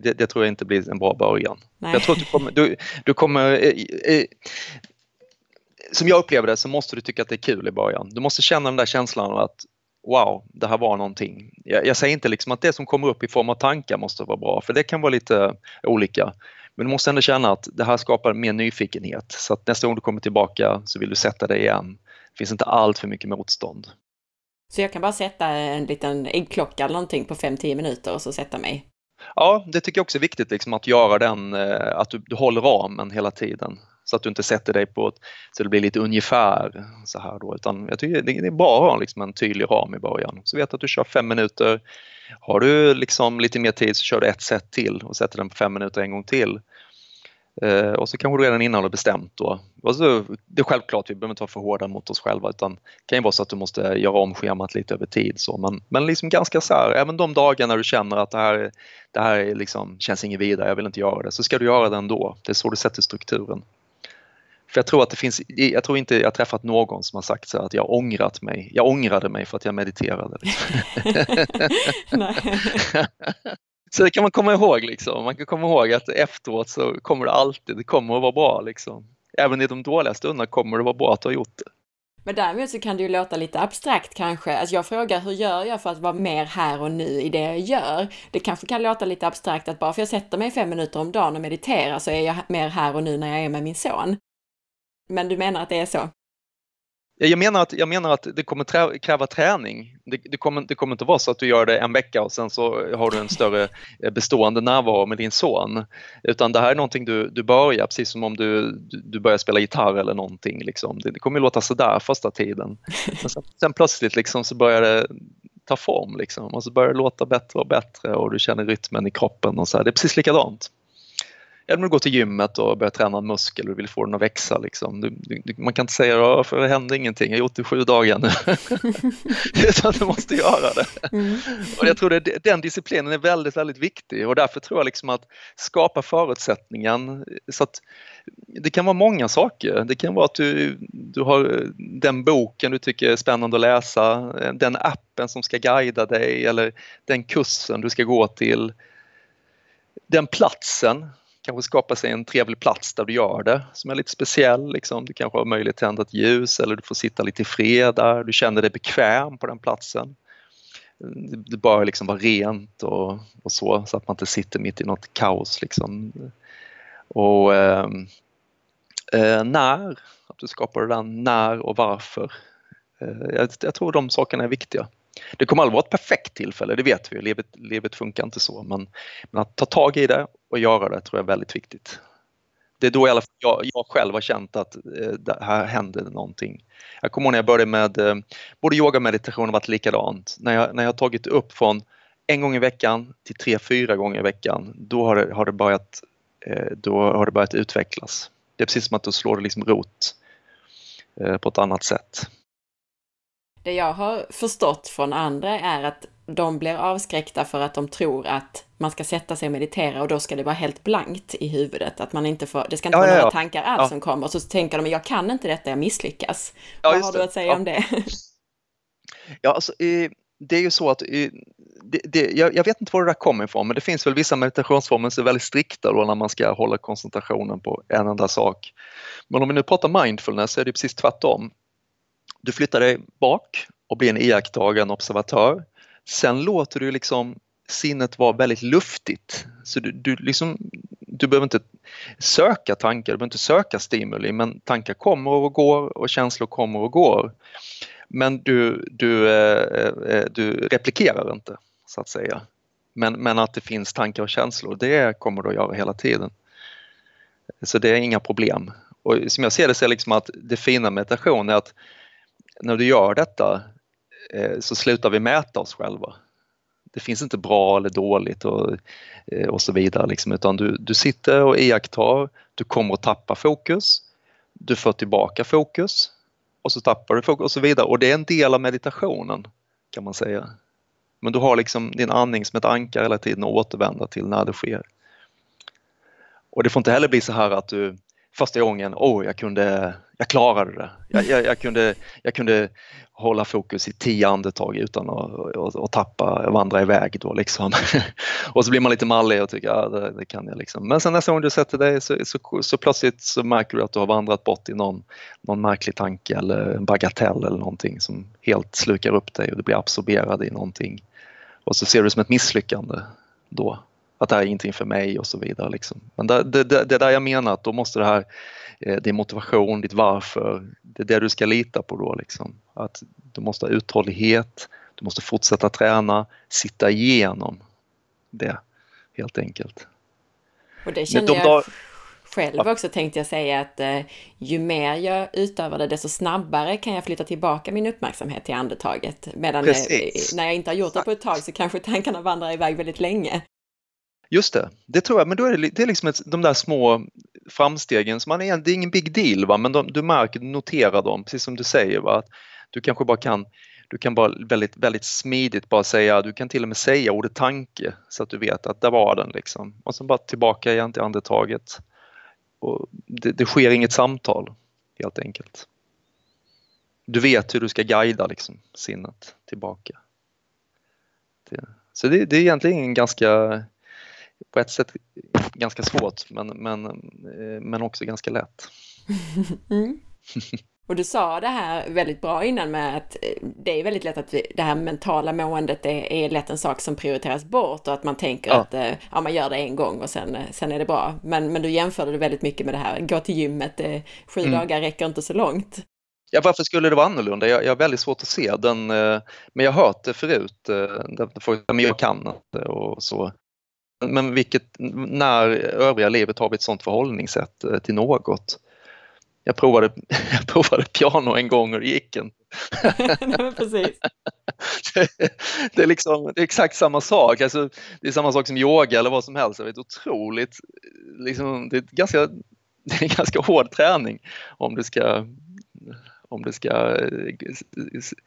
det, det, tror jag inte blir en bra början. Nej. Jag tror att du kommer, du, du kommer eh, eh, som jag upplever det så måste du tycka att det är kul i början. Du måste känna den där känslan av att wow, det här var någonting. Jag, jag säger inte liksom att det som kommer upp i form av tankar måste vara bra, för det kan vara lite olika. Men du måste ändå känna att det här skapar mer nyfikenhet så att nästa gång du kommer tillbaka så vill du sätta dig igen. Det finns inte allt för mycket motstånd. Så jag kan bara sätta en liten äggklocka eller någonting på 5-10 minuter och så sätta mig? Ja, det tycker jag också är viktigt liksom, att göra den, eh, att du, du håller ramen hela tiden. Så att du inte sätter dig på ett, så det blir lite ungefär så här då. Utan jag tycker det är bra att ha liksom en tydlig ram i början. Så vet att du kör fem minuter. Har du liksom lite mer tid så kör du ett set till och sätter den på fem minuter en gång till. Eh, och så kanske du redan innan har bestämt då. Alltså, det är självklart, vi behöver inte vara för hårda mot oss själva utan det kan ju vara så att du måste göra om schemat lite över tid. Så. Men, men liksom ganska så här, även de dagar när du känner att det här, det här liksom, känns inget vidare, jag vill inte göra det, så ska du göra det ändå. Det är så du sätter strukturen. För jag tror att det finns, jag tror inte jag träffat någon som har sagt så att jag ångrat mig. Jag ångrade mig för att jag mediterade. *laughs* så det kan man komma ihåg liksom. Man kan komma ihåg att efteråt så kommer det alltid, det kommer att vara bra liksom. Även i de dåliga stunderna kommer det vara bra att du har gjort det. Men däremot så kan det ju låta lite abstrakt kanske. Alltså jag frågar hur gör jag för att vara mer här och nu i det jag gör? Det kanske kan låta lite abstrakt att bara för jag sätter mig fem minuter om dagen och mediterar så är jag mer här och nu när jag är med min son. Men du menar att det är så? Jag menar att, jag menar att det kommer kräva träning. Det, det, kommer, det kommer inte vara så att du gör det en vecka och sen så har du en större eh, bestående närvaro med din son. Utan det här är någonting du, du börjar, precis som om du, du börjar spela gitarr eller någonting. Liksom. Det, det kommer låta sådär första tiden. Men sen, sen plötsligt liksom så börjar det ta form liksom, och så börjar det låta bättre och bättre och du känner rytmen i kroppen och så här. Det är precis likadant eller om du går till gymmet och börjar träna en muskel och vill få den att växa. Liksom. Du, du, man kan inte säga att det händer ingenting, jag har gjort det i sju dagar nu. *laughs* Utan du måste göra det. Mm. Och jag tror att den disciplinen är väldigt, väldigt viktig och därför tror jag liksom att skapa förutsättningen så att det kan vara många saker. Det kan vara att du, du har den boken du tycker är spännande att läsa, den appen som ska guida dig eller den kursen du ska gå till. Den platsen kanske skapa sig en trevlig plats där du gör det som är lite speciell. Liksom. Du kanske har möjlighet att tända ett ljus eller du får sitta lite i fred där. Du känner dig bekväm på den platsen. Det bör liksom vara rent och, och, så, så att man inte sitter mitt i något kaos. Liksom. Och ehm, eh, när, att du skapar det där när och varför. Eh, jag, jag tror de sakerna är viktiga. Det kommer aldrig vara ett perfekt tillfälle, det vet vi. Livet, livet funkar inte så. Men, men, att ta tag i det och göra det tror jag är väldigt viktigt. Det är då i alla fall jag, jag själv har känt att eh, här händer någonting. Jag kommer ihåg när jag började med eh, både yoga och meditation har varit likadant. När jag, när jag har tagit upp från en gång i veckan till tre, fyra gånger i veckan, då har det, har det, börjat, eh, då har det börjat utvecklas. Det är precis som att då slår det liksom rot eh, på ett annat sätt. Det jag har förstått från andra är att de blir avskräckta för att de tror att man ska sätta sig och meditera och då ska det vara helt blankt i huvudet. Att man inte får, det ska inte ja, vara ja, några ja. tankar alls som kommer. Och så tänker de, jag kan inte detta, jag misslyckas. Vad har du att säga om det? *laughs* Ja, alltså, det är ju så att det, det, jag, jag, vet inte var det där kommer ifrån, men det finns väl vissa meditationsformer som är väldigt strikta då när man ska hålla koncentrationen på en enda sak. Men om vi nu pratar mindfulness så är det precis tvärtom. Du flyttar dig bak och blir en iakttagande observatör. Sen låter du liksom sinnet vara väldigt luftigt. Så du, du, liksom, du behöver inte söka tankar, du behöver inte söka stimuli men tankar kommer och går och känslor kommer och går. Men du, du, eh, eh, du replikerar inte så att säga. Men, men att det finns tankar och känslor, det kommer du att göra hela tiden. Så det är inga problem. Och som jag ser det så är liksom att det fina med meditation är att när du gör detta eh, så slutar vi mäta oss själva. Det finns inte bra eller dåligt och, eh, och så vidare liksom, utan du, du sitter och iakttar, du kommer att tappa fokus, du får tillbaka fokus och så tappar du fokus och så vidare och det är en del av meditationen kan man säga. Men du har liksom din andning som ett ankar hela tiden att återvända till när det sker. Och det får inte heller bli så här att du första gången, åh, oh, jag kunde, jag klarade det. Jag, jag, jag, kunde, jag kunde hålla fokus i tio andetag utan att, att, att tappa, vandra iväg då liksom. *laughs* och så blir man lite mallig och tycker, ja det, det, kan jag liksom. Men sen nästa gång du sätter dig så, så, så, plötsligt så märker du att du har vandrat bort i någon, någon märklig tanke eller en bagatell eller någonting som helt slukar upp dig och du blir absorberad i någonting. Och så ser du det som ett misslyckande då att det här är ingenting för mig och så vidare. Liksom. Men det, det, det, är där jag menar att då måste det här, eh, din motivation, ditt varför, det är det du ska lita på då. Liksom. Att du måste ha uthållighet, du måste fortsätta träna, sitta igenom det helt enkelt. Och det känner de, jag själv också tänkte jag säga att eh, ju mer jag utövar det desto snabbare kan jag flytta tillbaka min uppmärksamhet till andetaget. Medan eh, när jag inte har gjort det på ett tag så kanske tankarna vandrar iväg väldigt länge. Just det, det tror jag, men då är det, det är liksom ett, de där små framstegen som man är, det är ingen big deal va? men de, du märker, du noterar dem, precis som du säger. Va? Att du kanske bara kan du kan bara väldigt, väldigt smidigt bara säga, du kan till och med säga ordet tanke så att du vet att där var den liksom. Och sen bara tillbaka igen till andetaget. Och det, det sker inget samtal. helt enkelt. Du vet hur du ska guida liksom, sinnet tillbaka. Så det, det är egentligen ganska, på ett sätt ganska svårt men, men, men också ganska lätt. *laughs* Mm. *laughs* Och du sa det här väldigt bra innan med att eh, det är väldigt lätt att vi, det här mentala måendet är, är lätt en sak som prioriteras bort och att man tänker ja. att eh, ja, man gör det en gång och sen, eh, sen är det bra. Men, men du jämförde det väldigt mycket med det här, gå till gymmet, sju mm. dagar räcker inte så långt. Ja, varför skulle det vara annorlunda? Jag, jag har väldigt svårt att se den, men jag har hört det förut, men jag kan inte och så. Men vilket, när övriga livet har vi ett sådant förhållningssätt till något jag provade, *laughs* jag provade piano en gång och det gick inte. *laughs* precis. Det, *laughs* det, är liksom, det är exakt samma sak. Alltså, det är samma sak som yoga eller vad som helst. Det är otroligt, liksom, det är ganska, det är ganska hård träning om det ska, om det ska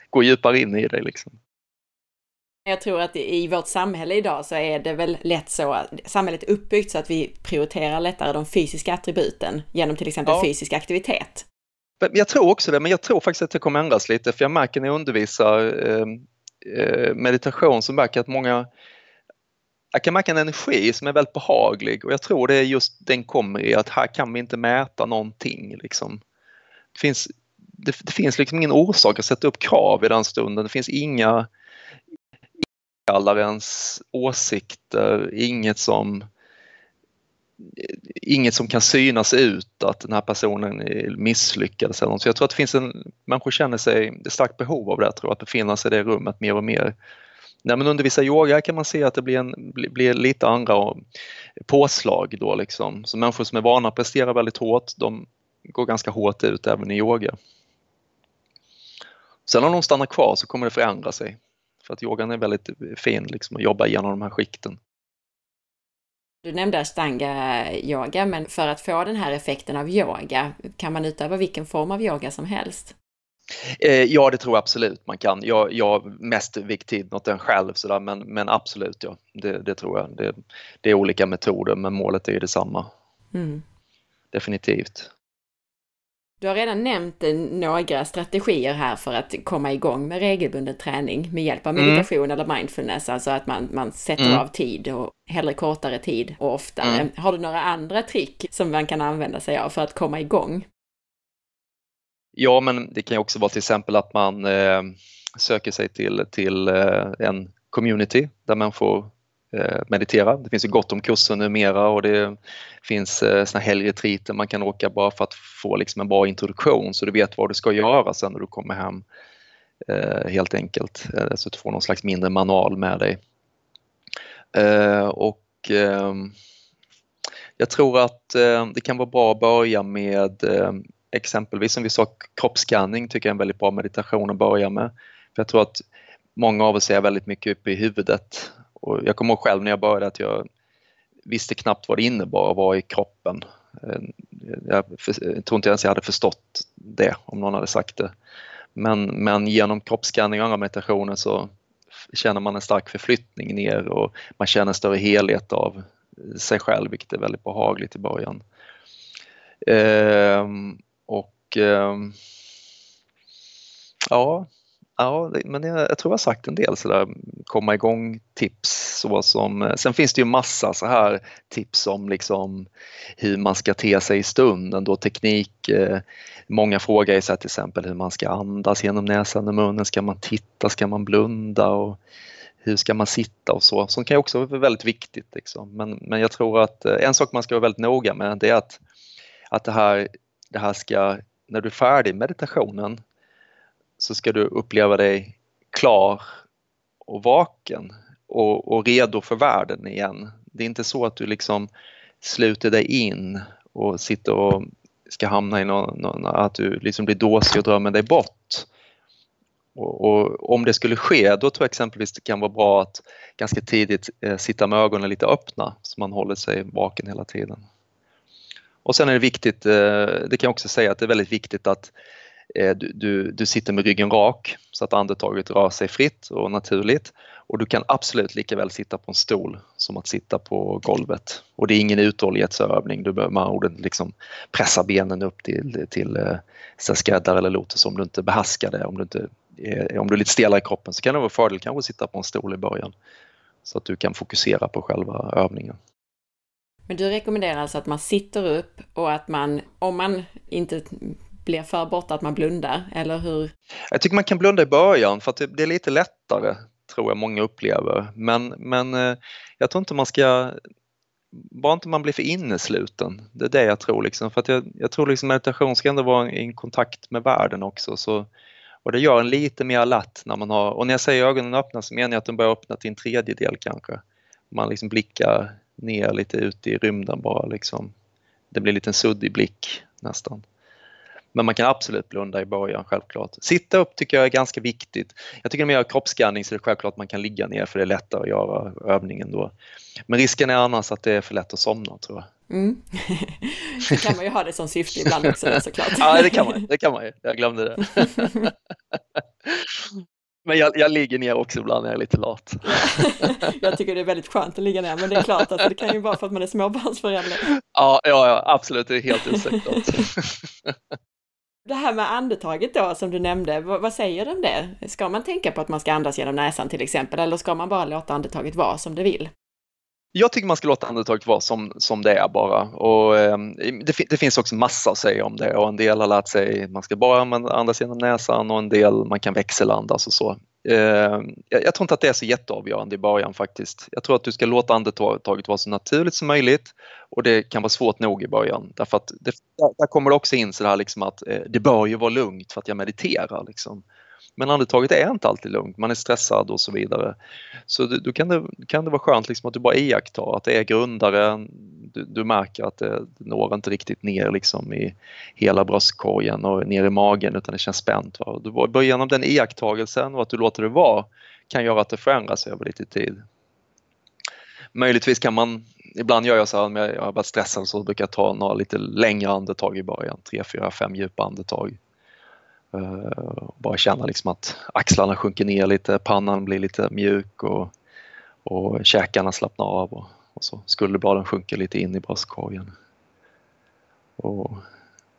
gå djupare in i det. Liksom. Jag tror att i vårt samhälle idag så är det väl lätt så att samhället är uppbyggt så att vi prioriterar lättare de fysiska attributen genom till exempel ja. fysisk aktivitet. Jag tror också det, men jag tror faktiskt att det kommer ändras lite för jag märker när jag undervisar ehm, eh, meditation så märker jag att många jag kan märka en energi som är väldigt behaglig och jag tror det är just den kommer i att här kan vi inte mäta någonting. Liksom. Det, finns, det, det finns liksom ingen orsak att sätta upp krav i den stunden. Det finns inga återkallarens åsikter, inget som inget som kan synas ut att den här personen är misslyckad. Så jag tror att det finns en, människor känner sig, det är starkt behov av det, tror jag, att befinna sig i det rummet mer och mer. När man undervisar yoga kan man se att det blir, en, blir lite andra påslag då liksom. Så människor som är vana att prestera väldigt hårt, de går ganska hårt ut även i yoga. Sen om de stannar kvar så kommer det förändra sig. För att yogan är väldigt fin liksom, att jobba igenom de här skikten. Du nämnde ashtanga-yoga, men för att få den här effekten av yoga, kan man utöva vilken form av yoga som helst? Eh, ja, det tror jag absolut man kan. Jag, jag mest vikt tid åt den själv, sådär, men, men absolut, ja. det, det tror jag. Det, det, är olika metoder, men målet är ju detsamma. Mm. Definitivt. Du har redan nämnt några strategier här för att komma igång med regelbunden träning med hjälp av mm. meditation mm. eller mindfulness, alltså att man, man sätter mm. av tid och hellre kortare tid och oftare. Mm. Har du några andra trick som man kan använda sig av för att komma igång? Ja, men det kan ju också vara till exempel att man eh, söker sig till, till eh, en community där man får Eh, Eh, meditera. Det finns ju gott om kurser numera och det finns eh, såna helgretriter man kan åka bara för att få liksom en bra introduktion så du vet vad du ska göra sen när du kommer hem. Eh, helt enkelt, så att du får någon slags mindre manual med dig. Och jag tror att det kan vara bra att börja med exempelvis som vi sa kroppsskanning tycker jag är en väldigt bra meditation att börja med. För Jag tror att många av oss är väldigt mycket uppe i huvudet och jag kommer ihåg själv när jag började att jag visste knappt vad det innebar att vara i kroppen. Eh, jag, tror inte ens jag hade förstått det om någon hade sagt det. Men, men genom kroppsskanning och andra meditationer så känner man en stark förflyttning ner och man känner en större helhet av sig själv vilket är väldigt behagligt i början. Ehm, och ehm, ja, Ja, men jag, jag, tror jag har sagt en del sådär komma igång tips så som, eh, sen finns det ju massa så här tips om liksom hur man ska te sig i stunden då teknik, eh, många frågar är så här, till exempel hur man ska andas genom näsan och munnen, ska man titta, ska man blunda och hur ska man sitta och så, sånt kan ju också vara väldigt viktigt liksom. men, men jag tror att eh, en sak man ska vara väldigt noga med det är att, att det här, det här ska, när du är färdig meditationen så ska du uppleva dig klar och vaken och, och, redo för världen igen. Det är inte så att du liksom sluter dig in och sitter och ska hamna i någon, någon att du liksom blir dåsig och drömmer dig bort. Och, och, om det skulle ske, då tror jag exempelvis det kan vara bra att ganska tidigt eh, sitta med ögonen lite öppna så man håller sig vaken hela tiden. Och sen är det viktigt, eh, det kan jag också säga att det är väldigt viktigt att Eh, du, du, du sitter med ryggen rak så att andetaget rör sig fritt och naturligt och du kan absolut lika väl sitta på en stol som att sitta på golvet. Och det är ingen uthållighetsövning, du behöver med orden liksom pressa benen upp till, till eh, skräddare eller lotus om du inte behärskar det. Om du, inte, om du är lite stelare i kroppen så kan det vara fördel kanske att sitta på en stol i början så att du kan fokusera på själva övningen. Men du rekommenderar alltså att man sitter upp och att man, om man inte blir för borta, att man blundar, eller hur? Jag tycker man kan blunda i början för att det är lite lättare, tror jag många upplever. Men, men eh, jag tror inte man ska, bara inte man blir för innesluten, det är det jag tror. Liksom. För att jag, jag tror liksom meditation ska ändå vara i kontakt med världen också. Så, och det gör en lite mer alert när man har, och när jag säger ögonen öppna så menar jag att de börjar öppna till en tredjedel kanske. Man liksom blickar ner lite ut i rymden bara liksom. Det blir lite liten suddig blick nästan. Men man kan absolut blunda i början, självklart. Sitta upp tycker jag är ganska viktigt. Jag tycker när man gör kroppsskanning så är det självklart man kan ligga ner för det är lättare att göra övningen då. Men risken är annars att det är för lätt att somna tror jag. Mm. *laughs* det kan man ju ha det som syfte ibland också såklart. *laughs* ja, det kan man, det kan man ju. Jag glömde det. *laughs* Men jag, jag, ligger ner också ibland när jag är lite lat. jag tycker det är väldigt skönt att ligga ner, men det är klart att det kan ju vara för att man är småbarnsförälder. Ja, ja, ja absolut, det är helt ursäktligt. Det här med andetaget då som du nämnde, vad, vad säger du om det? Ska man tänka på att man ska andas genom näsan till exempel, eller ska man bara låta andetaget vara som det vill? Jag tycker man ska låta andetaget vara som, som det är bara. Och, eh, det, det, finns också massa att säga om det och en del har lärt sig att man ska bara andas genom näsan och en del man kan växelandas och så. Eh, jag, tror inte att det är så jätteavgörande i början faktiskt. Jag tror att du ska låta andetaget vara så naturligt som möjligt och det kan vara svårt nog i början därför att det, där kommer det också in så här liksom att eh, det bör ju vara lugnt för att jag mediterar. Liksom. Men andetaget är inte alltid lugnt, man är stressad och så vidare. Så då kan det, kan det vara skönt liksom att du bara iakttar att det är grundare, du, du märker att det, det når inte riktigt ner liksom i hela bröstkorgen och ner i magen utan det känns spänt. Va? Du bara genom den iakttagelsen och att du låter det vara kan göra att det förändras över lite tid. Möjligtvis kan man, ibland gör jag så här om jag har varit stressad så brukar jag ta några lite längre andetag i början, tre, fyra, fem djupa andetag Eh, bara känna liksom att axlarna sjunker ner lite, pannan blir lite mjuk och, och käkarna slappnar av och, och så skulderbladen sjunker lite in i bröstkorgen. Och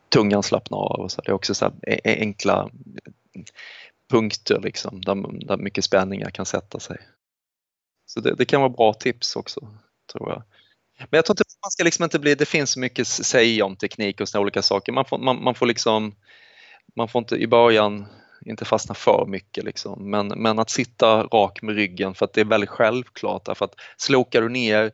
tungan slappnar av och så. Det är också så e-, e-, enkla punkter liksom där, där mycket spänningar kan sätta sig. Så det, det, kan vara bra tips också, tror jag. Men jag tror inte man ska liksom inte bli, det finns så mycket att säga om teknik och såna olika saker. Man får, man, man får liksom man får inte i början inte fastna för mycket liksom. men, men att sitta rak med ryggen för att det är väldigt självklart därför att slokar du ner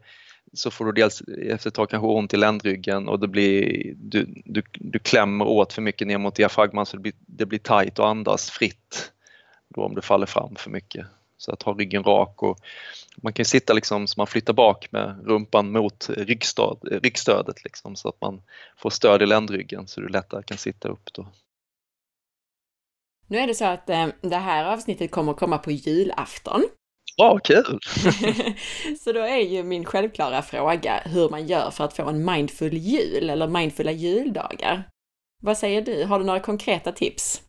så får du dels efter ett tag kanske ont i ländryggen och det blir, du, du, du klämmer åt för mycket ner mot diafragman så det blir, det blir tajt och andas fritt då om du faller fram för mycket. Så att ha ryggen rak och man kan sitta liksom så man flyttar bak med rumpan mot ryggstöd, ryggstödet liksom, så att man får stöd i ländryggen så du lättare kan sitta upp då. Nu är det så att eh, det här avsnittet kommer att komma på julafton. Ja, kul! *laughs* så då är ju min självklara fråga hur man gör för att få en mindful jul eller mindfulla juldagar. Vad säger du? Har du några konkreta tips?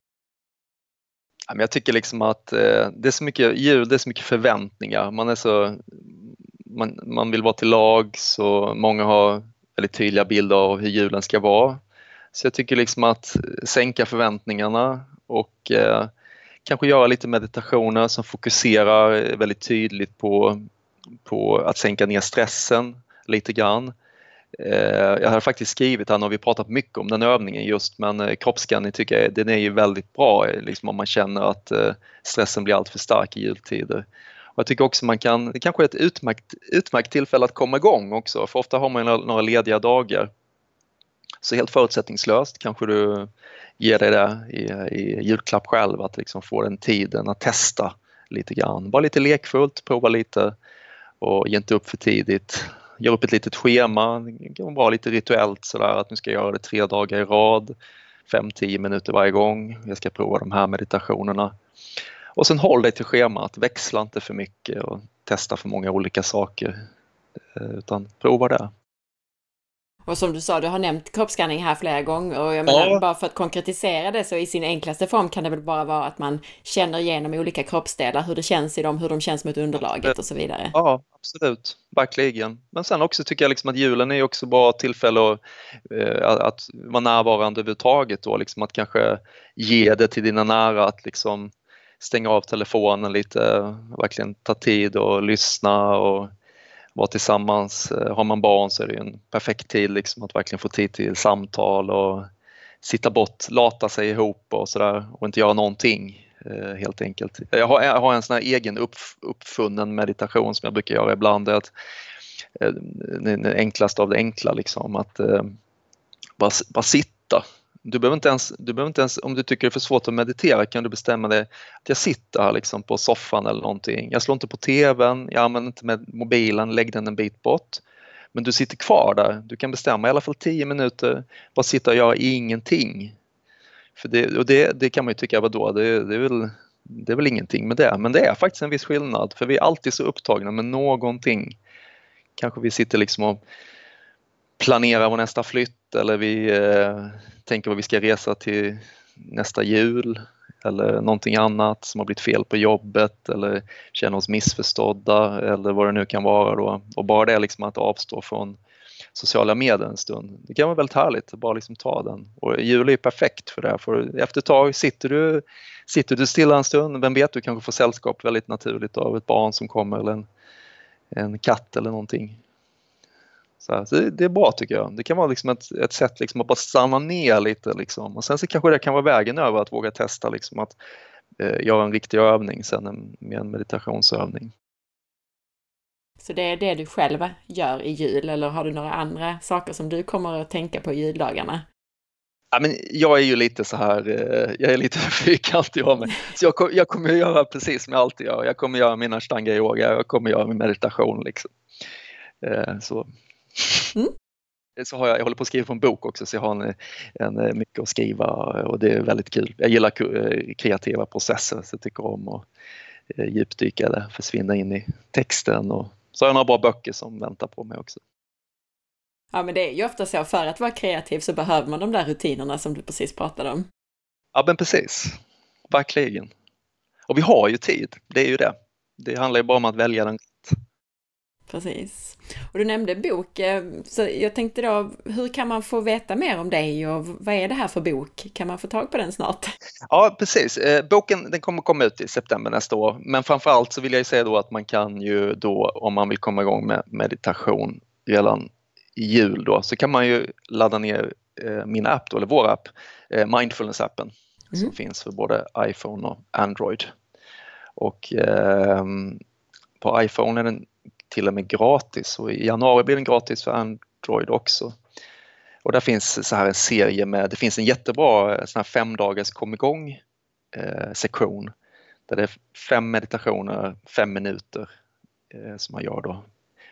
Jag tycker liksom att eh, det är så mycket jul, det är så mycket förväntningar. Man är så man, man vill vara till lag så många har väldigt tydliga bilder av hur julen ska vara. Så jag tycker liksom att sänka förväntningarna och eh, kanske göra lite meditationer som fokuserar eh, väldigt tydligt på, på att sänka ner stressen lite grann. Eh, jag har faktiskt skrivit, han har vi pratat mycket om den övningen just, men eh, kroppsskanning tycker jag den är ju väldigt bra eh, liksom om man känner att eh, stressen blir alltför stark i jultider. Och jag tycker också man kan, det kanske är ett utmärkt, utmärkt tillfälle att komma igång också, för ofta har man några lediga dagar. Så helt förutsättningslöst kanske du ger dig det i, i julklapp själv, att liksom få den tiden att testa lite grann. Bara lite lekfullt, prova lite och ge inte upp för tidigt. Gör upp ett litet schema, det kan vara lite rituellt sådär att nu ska jag göra det tre dagar i rad, 5-10 minuter varje gång. Jag ska prova de här meditationerna. Och sen håll dig till schemat, växla inte för mycket och testa för många olika saker eh, utan prova det. Och som du sa, du har nämnt kroppsskanning här flera gånger och jag menar, ja. bara för att konkretisera det så i sin enklaste form kan det väl bara vara att man känner igenom olika kroppsdelar, hur det känns i dem, hur de känns mot underlaget och så vidare. Ja, absolut, verkligen. Men sen också tycker jag liksom att julen är också bra tillfälle att, eh, att vara närvarande överhuvudtaget då, liksom att kanske ge det till dina nära, att liksom stänga av telefonen lite, verkligen ta tid och lyssna och vara tillsammans. Eh, har man barn så är det en perfekt tid liksom att verkligen få tid till samtal och sitta bort, lata sig ihop och sådär och inte göra någonting eh, helt enkelt. Jag har, jag har en sån här egen upp, uppfunnen meditation som jag brukar göra ibland. Att, eh, den enklaste av det enkla liksom att bara, bara sitta du behöver, inte ens, du behöver inte ens, om du tycker det är för svårt att meditera kan du bestämma dig att jag sitter här liksom på soffan eller någonting. Jag slår inte på TVn, jag använder inte med mobilen, lägg den en bit bort. Men du sitter kvar där, du kan bestämma i alla fall 10 minuter, bara sitta och göra ingenting. För det, och det, det kan man ju tycka, vadå, det, det, är väl, det är väl ingenting med det. Men det är faktiskt en viss skillnad, för vi är alltid så upptagna med någonting. Kanske vi sitter liksom och planerar vår nästa flytt eller vi eh, tänker vad vi ska resa till nästa jul eller någonting annat som har blivit fel på jobbet eller känner oss missförstådda eller vad det nu kan vara då. Och bara det liksom att avstå från sociala medier en stund. Det kan vara väldigt härligt att bara liksom ta den. Och jul är perfekt för det. För efter ett tag sitter du, sitter du stilla en stund, vem vet, du kanske får sällskap väldigt naturligt av ett barn som kommer eller en, en katt eller någonting. Så, så det, är bra tycker jag. Det kan vara liksom ett, ett sätt liksom att bara stanna ner lite liksom. och sen så kanske det kan vara vägen över att våga testa liksom att eh, göra en riktig övning sen en, med en meditationsövning. Så det är det du själv gör i jul eller har du några andra saker som du kommer att tänka på i juldagarna? Ja, men jag är ju lite så här, eh, jag är lite *laughs* fyrkantig av mig. Så jag, jag kommer att göra precis som jag alltid gör. Jag kommer att göra min ashtanga yoga, jag kommer att göra min meditation. Liksom. Eh, så Mm. Så har jag, jag håller på att skriva på en bok också så jag har en, en, eh, mycket att skriva och det är väldigt kul. Jag gillar eh, kreativa processer så jag tycker om att eh, djupdyka eller försvinna in i texten och så har jag några bra böcker som väntar på mig också. Ja men det är ju ofta så, för att vara kreativ så behöver man de där rutinerna som du precis pratade om. Ja men precis, verkligen. Och vi har ju tid, det är ju det. Det handlar ju bara om att välja den Precis. Och du nämnde bok, eh, så jag tänkte då, hur kan man få veta mer om dig och vad är det här för bok? Kan man få tag på den snart? *laughs* Ja, precis. Eh, boken den kommer komma ut i september nästa år, men framförallt så vill jag säga då att man kan ju då, om man vill komma igång med meditation redan i jul då, så kan man ju ladda ner eh, min app då, eller vår app, Mindfulness-appen, mm. som finns för både iPhone och Android. Och eh, på iPhone är den till och med gratis och i januari blir den gratis för Android också. Och där finns så här en serie med, det finns en jättebra eh, sån här fem dagars kom igång eh, sektion där det är fem meditationer, fem minuter eh, som man gör då.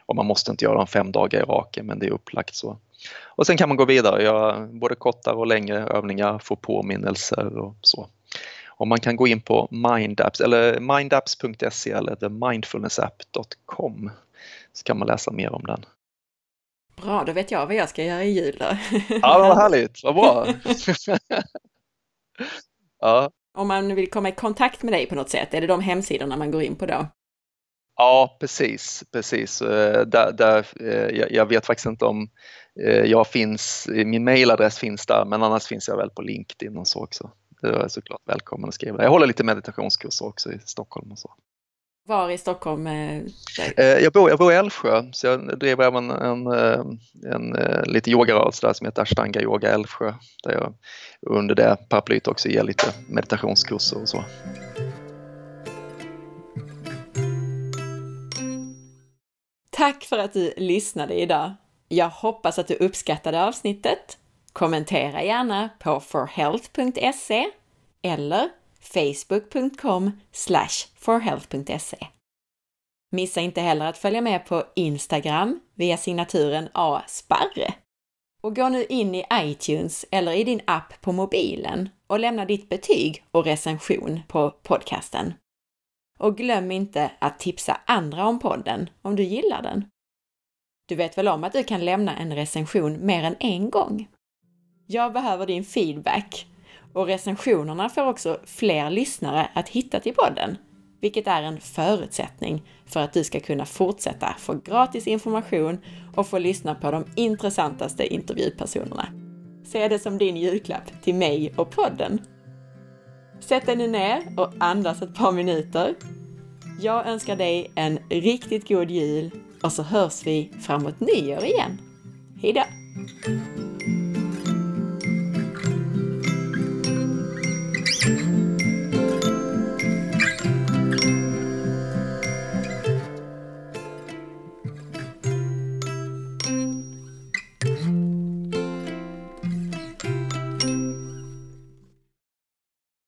Och man måste inte göra dem fem dagar i raken men det är upplagt så. Och sen kan man gå vidare och göra både kortare och längre övningar, få påminnelser och så. Och man kan gå in på Mindapps eller mindapps.se eller themindfulnessapp.com så kan man läsa mer om den. Bra, då vet jag vad jag ska göra i jul då. Ja, vad härligt, vad bra! *laughs* ja. Om man vill komma i kontakt med dig på något sätt, är det de hemsidorna man går in på då? Ja, precis, precis. Eh, där, där, eh, jag vet faktiskt inte om eh, jag finns, min mailadress finns där, men annars finns jag väl på LinkedIn och så också. Det är såklart välkommen att skriva. Jag håller lite meditationskurser också i Stockholm och så. Var i Stockholm? Eh, eh, jag, bor, jag bor i Älvsjö så jag driver även en, en, en, en lite yogarörelse där som heter Ashtanga Yoga Älvsjö. Där jag under det paraplyet också ger lite meditationskurser och så. Tack för att du lyssnade idag. Jag hoppas att du uppskattade avsnittet. Kommentera gärna på forhealth.se eller facebook.com forhealth.se. Missa inte heller att följa med på Instagram via signaturen asparre. Och gå nu in i iTunes eller i din app på mobilen och lämna ditt betyg och recension på podcasten. Och glöm inte att tipsa andra om podden om du gillar den. Du vet väl om att du kan lämna en recension mer än en gång? Jag behöver din feedback och recensionerna får också fler lyssnare att hitta till podden, vilket är en förutsättning för att du ska kunna fortsätta få gratis information och få lyssna på de intressantaste intervjupersonerna. Se det som din julklapp till mig och podden. Sätt dig nu ner och andas ett par minuter. Jag önskar dig en riktigt god jul och så hörs vi framåt nyår igen. Hejdå!